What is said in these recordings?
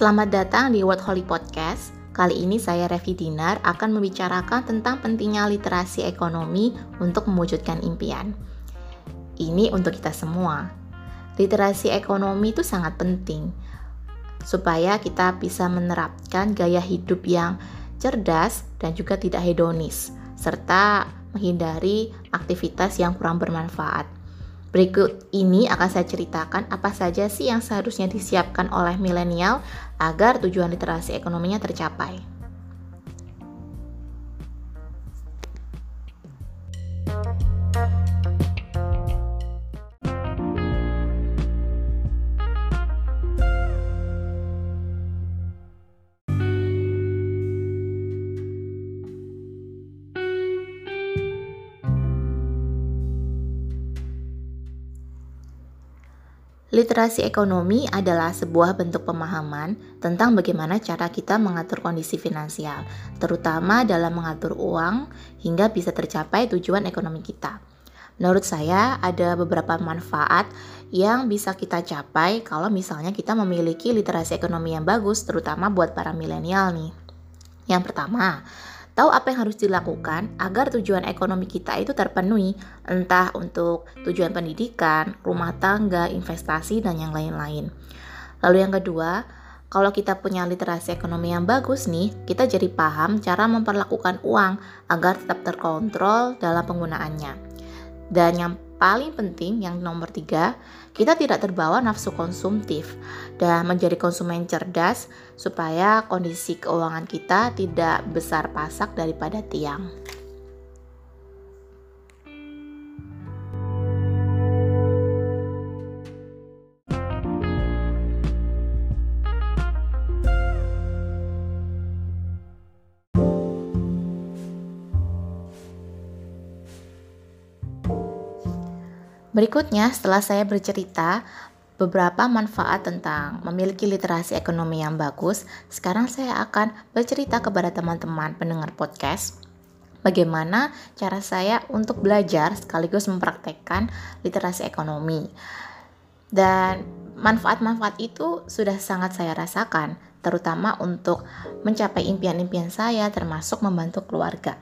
Selamat datang di World Holy Podcast. Kali ini saya Revi Dinar akan membicarakan tentang pentingnya literasi ekonomi untuk mewujudkan impian. Ini untuk kita semua. Literasi ekonomi itu sangat penting supaya kita bisa menerapkan gaya hidup yang cerdas dan juga tidak hedonis serta menghindari aktivitas yang kurang bermanfaat. Berikut ini akan saya ceritakan apa saja sih yang seharusnya disiapkan oleh milenial agar tujuan literasi ekonominya tercapai. Literasi ekonomi adalah sebuah bentuk pemahaman tentang bagaimana cara kita mengatur kondisi finansial, terutama dalam mengatur uang hingga bisa tercapai tujuan ekonomi kita. Menurut saya, ada beberapa manfaat yang bisa kita capai kalau misalnya kita memiliki literasi ekonomi yang bagus, terutama buat para milenial nih. Yang pertama, tahu apa yang harus dilakukan agar tujuan ekonomi kita itu terpenuhi, entah untuk tujuan pendidikan, rumah tangga, investasi, dan yang lain-lain. Lalu yang kedua, kalau kita punya literasi ekonomi yang bagus nih, kita jadi paham cara memperlakukan uang agar tetap terkontrol dalam penggunaannya. Dan yang paling penting yang nomor tiga, kita tidak terbawa nafsu konsumtif dan menjadi konsumen cerdas supaya kondisi keuangan kita tidak besar pasak daripada tiang. Berikutnya, setelah saya bercerita beberapa manfaat tentang memiliki literasi ekonomi yang bagus, sekarang saya akan bercerita kepada teman-teman pendengar podcast bagaimana cara saya untuk belajar sekaligus mempraktekkan literasi ekonomi. Dan manfaat-manfaat itu sudah sangat saya rasakan, terutama untuk mencapai impian-impian saya termasuk membantu keluarga.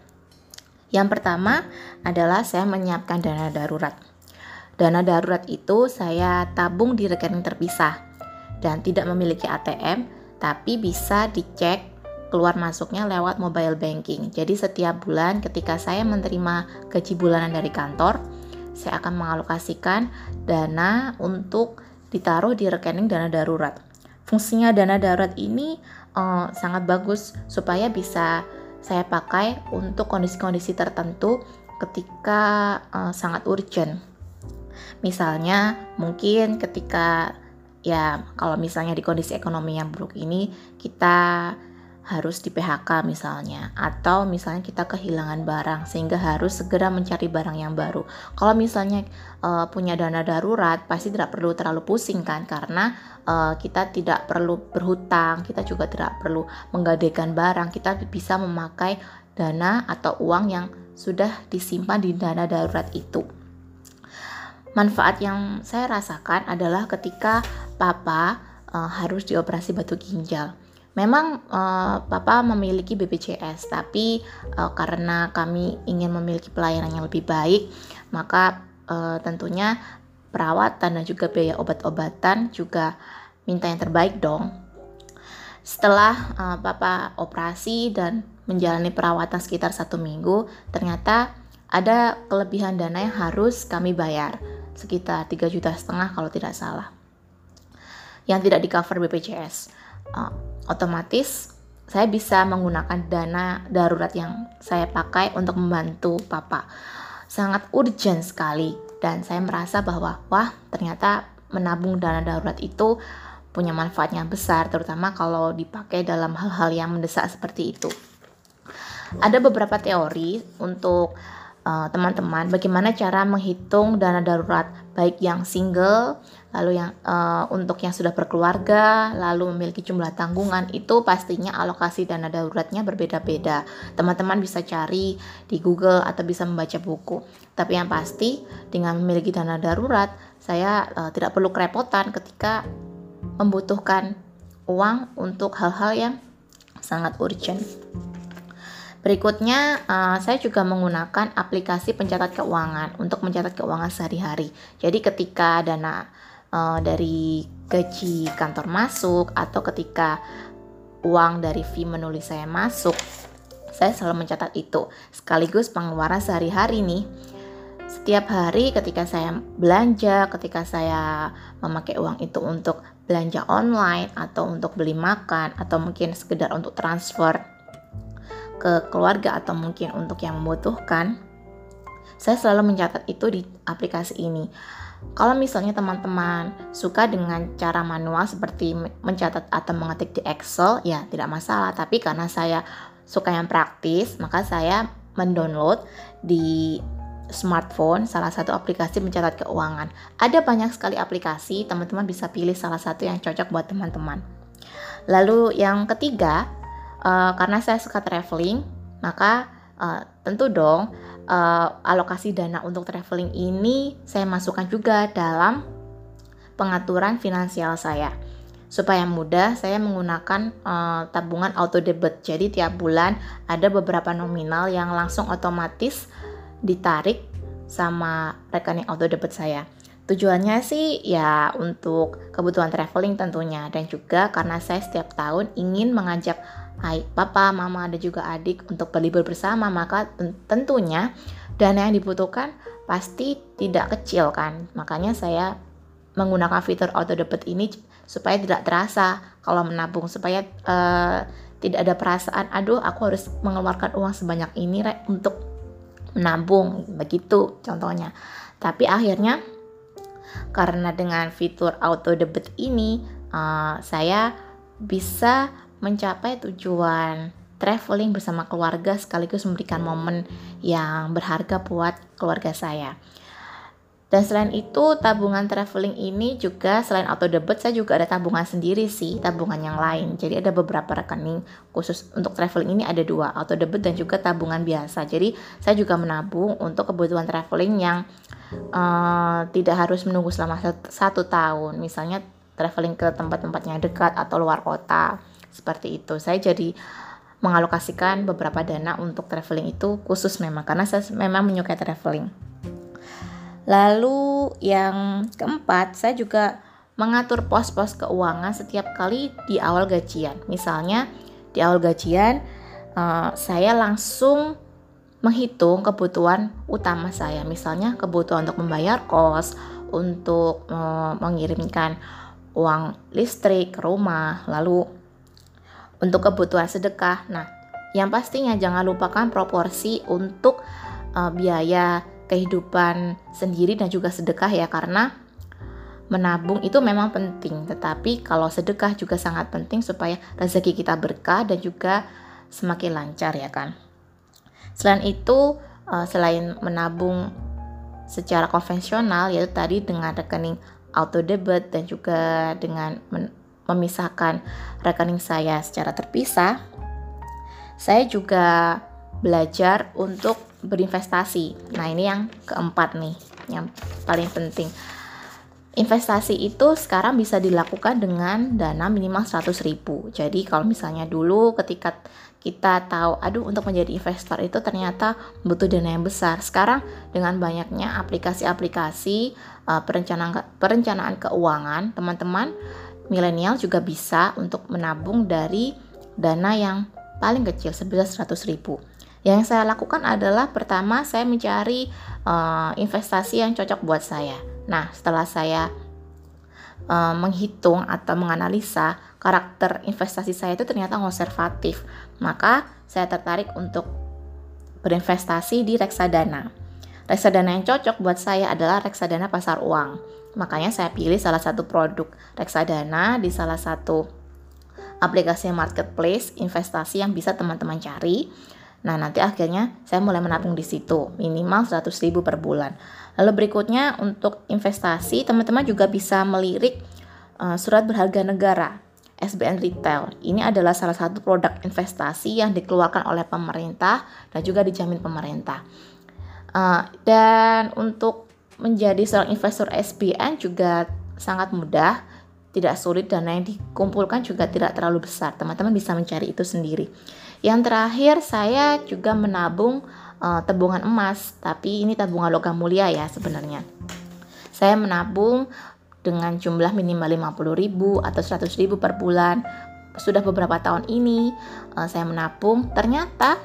Yang pertama adalah saya menyiapkan dana darurat. Dana darurat itu saya tabung di rekening terpisah dan tidak memiliki ATM, tapi bisa dicek keluar masuknya lewat mobile banking. Jadi setiap bulan ketika saya menerima gaji bulanan dari kantor, saya akan mengalokasikan dana untuk ditaruh di rekening dana darurat. Fungsinya dana darurat ini uh, sangat bagus supaya bisa saya pakai untuk kondisi-kondisi tertentu ketika uh, sangat urgent Misalnya, mungkin ketika ya kalau misalnya di kondisi ekonomi yang buruk ini kita harus di PHK misalnya atau misalnya kita kehilangan barang sehingga harus segera mencari barang yang baru. Kalau misalnya uh, punya dana darurat pasti tidak perlu terlalu pusing kan karena uh, kita tidak perlu berhutang, kita juga tidak perlu menggadaikan barang, kita bisa memakai dana atau uang yang sudah disimpan di dana darurat itu. Manfaat yang saya rasakan adalah ketika papa uh, harus dioperasi batu ginjal. Memang uh, papa memiliki BPJS, tapi uh, karena kami ingin memiliki pelayanan yang lebih baik, maka uh, tentunya perawatan dan juga biaya obat-obatan juga minta yang terbaik dong. Setelah uh, papa operasi dan menjalani perawatan sekitar satu minggu, ternyata ada kelebihan dana yang harus kami bayar sekitar 3 juta setengah kalau tidak salah yang tidak di cover BPJS uh, otomatis saya bisa menggunakan dana darurat yang saya pakai untuk membantu papa. Sangat urgent sekali dan saya merasa bahwa wah ternyata menabung dana darurat itu punya manfaatnya besar terutama kalau dipakai dalam hal-hal yang mendesak seperti itu. Ada beberapa teori untuk Eh, teman-teman uh, bagaimana cara menghitung dana darurat baik yang single lalu yang uh, untuk yang sudah berkeluarga lalu memiliki jumlah tanggungan itu pastinya alokasi dana daruratnya berbeda-beda teman-teman bisa cari di Google atau bisa membaca buku tapi yang pasti dengan memiliki dana darurat saya uh, tidak perlu kerepotan ketika membutuhkan uang untuk hal-hal yang sangat urgent. Berikutnya, uh, saya juga menggunakan aplikasi pencatat keuangan untuk mencatat keuangan sehari-hari. Jadi, ketika dana uh, dari gaji kantor masuk atau ketika uang dari fee menulis saya masuk, saya selalu mencatat itu. Sekaligus pengeluaran sehari-hari nih. Setiap hari ketika saya belanja, ketika saya memakai uang itu untuk belanja online atau untuk beli makan atau mungkin sekedar untuk transfer ke keluarga atau mungkin untuk yang membutuhkan, saya selalu mencatat itu di aplikasi ini. Kalau misalnya teman-teman suka dengan cara manual seperti mencatat atau mengetik di Excel, ya tidak masalah. Tapi karena saya suka yang praktis, maka saya mendownload di smartphone salah satu aplikasi mencatat keuangan. Ada banyak sekali aplikasi, teman-teman bisa pilih salah satu yang cocok buat teman-teman. Lalu yang ketiga, uh, karena saya suka traveling maka uh, tentu dong uh, alokasi dana untuk traveling ini saya masukkan juga dalam pengaturan finansial saya. Supaya mudah saya menggunakan uh, tabungan auto debit. Jadi tiap bulan ada beberapa nominal yang langsung otomatis ditarik sama rekening auto debit saya Tujuannya sih ya untuk kebutuhan traveling tentunya dan juga karena saya setiap tahun ingin mengajak Hai papa, mama, dan juga adik untuk berlibur bersama, maka tentunya dana yang dibutuhkan pasti tidak kecil kan. Makanya saya menggunakan fitur auto debit ini supaya tidak terasa kalau menabung, supaya uh, tidak ada perasaan, aduh aku harus mengeluarkan uang sebanyak ini re, untuk menabung, begitu contohnya. Tapi akhirnya karena dengan fitur auto debit ini uh, saya bisa mencapai tujuan traveling bersama keluarga sekaligus memberikan momen yang berharga buat keluarga saya. Dan selain itu, tabungan traveling ini juga selain auto debit, saya juga ada tabungan sendiri sih, tabungan yang lain. Jadi ada beberapa rekening khusus untuk traveling ini ada dua, auto debit dan juga tabungan biasa. Jadi saya juga menabung untuk kebutuhan traveling yang uh, tidak harus menunggu selama satu tahun. Misalnya traveling ke tempat-tempat yang dekat atau luar kota seperti itu saya jadi mengalokasikan beberapa dana untuk traveling itu khusus memang karena saya memang menyukai traveling lalu yang keempat saya juga mengatur pos-pos keuangan setiap kali di awal gajian misalnya di awal gajian uh, saya langsung menghitung kebutuhan utama saya misalnya kebutuhan untuk membayar kos untuk uh, mengirimkan uang listrik ke rumah lalu untuk kebutuhan sedekah. Nah, yang pastinya jangan lupakan proporsi untuk uh, biaya kehidupan sendiri dan juga sedekah ya karena menabung itu memang penting, tetapi kalau sedekah juga sangat penting supaya rezeki kita berkah dan juga semakin lancar ya kan. Selain itu, uh, selain menabung secara konvensional yaitu tadi dengan rekening auto debit dan juga dengan memisahkan rekening saya secara terpisah, saya juga belajar untuk berinvestasi. Nah, ini yang keempat nih, yang paling penting. Investasi itu sekarang bisa dilakukan dengan dana minimal 100 ribu. Jadi kalau misalnya dulu ketika kita tahu, aduh untuk menjadi investor itu ternyata butuh dana yang besar. Sekarang dengan banyaknya aplikasi-aplikasi uh, perencanaan perencanaan keuangan, teman-teman milenial juga bisa untuk menabung dari dana yang paling kecil sebesar 100 ribu. Yang saya lakukan adalah pertama saya mencari uh, investasi yang cocok buat saya. Nah, setelah saya uh, menghitung atau menganalisa karakter investasi saya itu ternyata konservatif, maka saya tertarik untuk berinvestasi di reksadana. Reksadana yang cocok buat saya adalah reksadana pasar uang. Makanya saya pilih salah satu produk reksadana di salah satu aplikasi marketplace investasi yang bisa teman-teman cari. Nah, nanti akhirnya saya mulai menabung di situ, minimal 100 ribu per bulan. Lalu berikutnya untuk investasi, teman-teman juga bisa melirik uh, surat berharga negara, SBN Retail. Ini adalah salah satu produk investasi yang dikeluarkan oleh pemerintah dan juga dijamin pemerintah. Uh, dan untuk menjadi seorang investor SBN juga sangat mudah. tidak sulit dana yang dikumpulkan juga tidak terlalu besar. Teman-teman bisa mencari itu sendiri. Yang terakhir saya juga menabung uh, tabungan emas, tapi ini tabungan logam mulia ya sebenarnya. Saya menabung dengan jumlah minimal 50.000 atau 100.000 per bulan. Sudah beberapa tahun ini uh, saya menabung, ternyata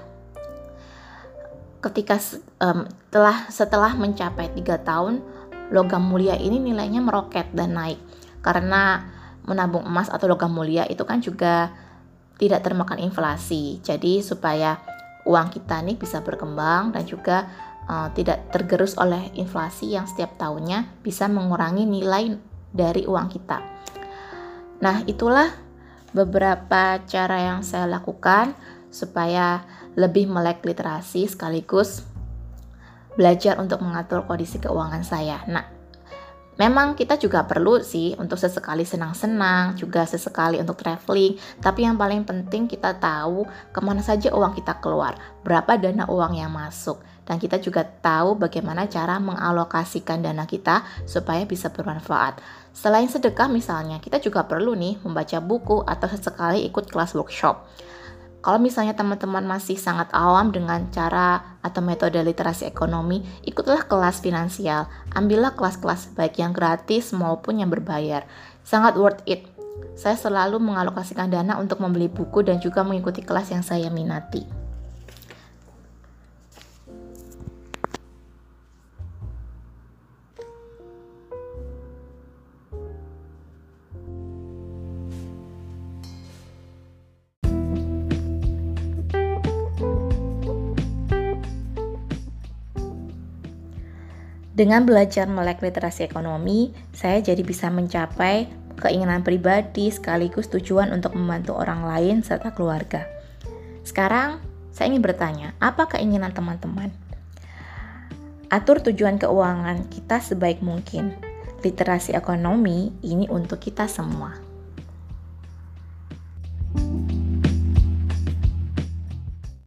ketika um, telah setelah mencapai tiga tahun logam mulia ini nilainya meroket dan naik karena menabung emas atau logam mulia itu kan juga tidak termakan inflasi jadi supaya uang kita nih bisa berkembang dan juga uh, tidak tergerus oleh inflasi yang setiap tahunnya bisa mengurangi nilai dari uang kita. Nah, itulah beberapa cara yang saya lakukan supaya lebih melek literasi sekaligus belajar untuk mengatur kondisi keuangan saya. Nah, memang kita juga perlu sih untuk sesekali senang-senang, juga sesekali untuk traveling, tapi yang paling penting kita tahu ke mana saja uang kita keluar, berapa dana uang yang masuk, dan kita juga tahu bagaimana cara mengalokasikan dana kita supaya bisa bermanfaat. Selain sedekah misalnya, kita juga perlu nih membaca buku atau sesekali ikut kelas workshop. Kalau misalnya teman-teman masih sangat awam dengan cara atau metode literasi ekonomi, ikutlah kelas finansial. Ambillah kelas-kelas baik yang gratis maupun yang berbayar. Sangat worth it. Saya selalu mengalokasikan dana untuk membeli buku dan juga mengikuti kelas yang saya minati. Dengan belajar melek literasi ekonomi, saya jadi bisa mencapai keinginan pribadi sekaligus tujuan untuk membantu orang lain serta keluarga. Sekarang, saya ingin bertanya, apa keinginan teman-teman? Atur tujuan keuangan kita sebaik mungkin. Literasi ekonomi ini untuk kita semua.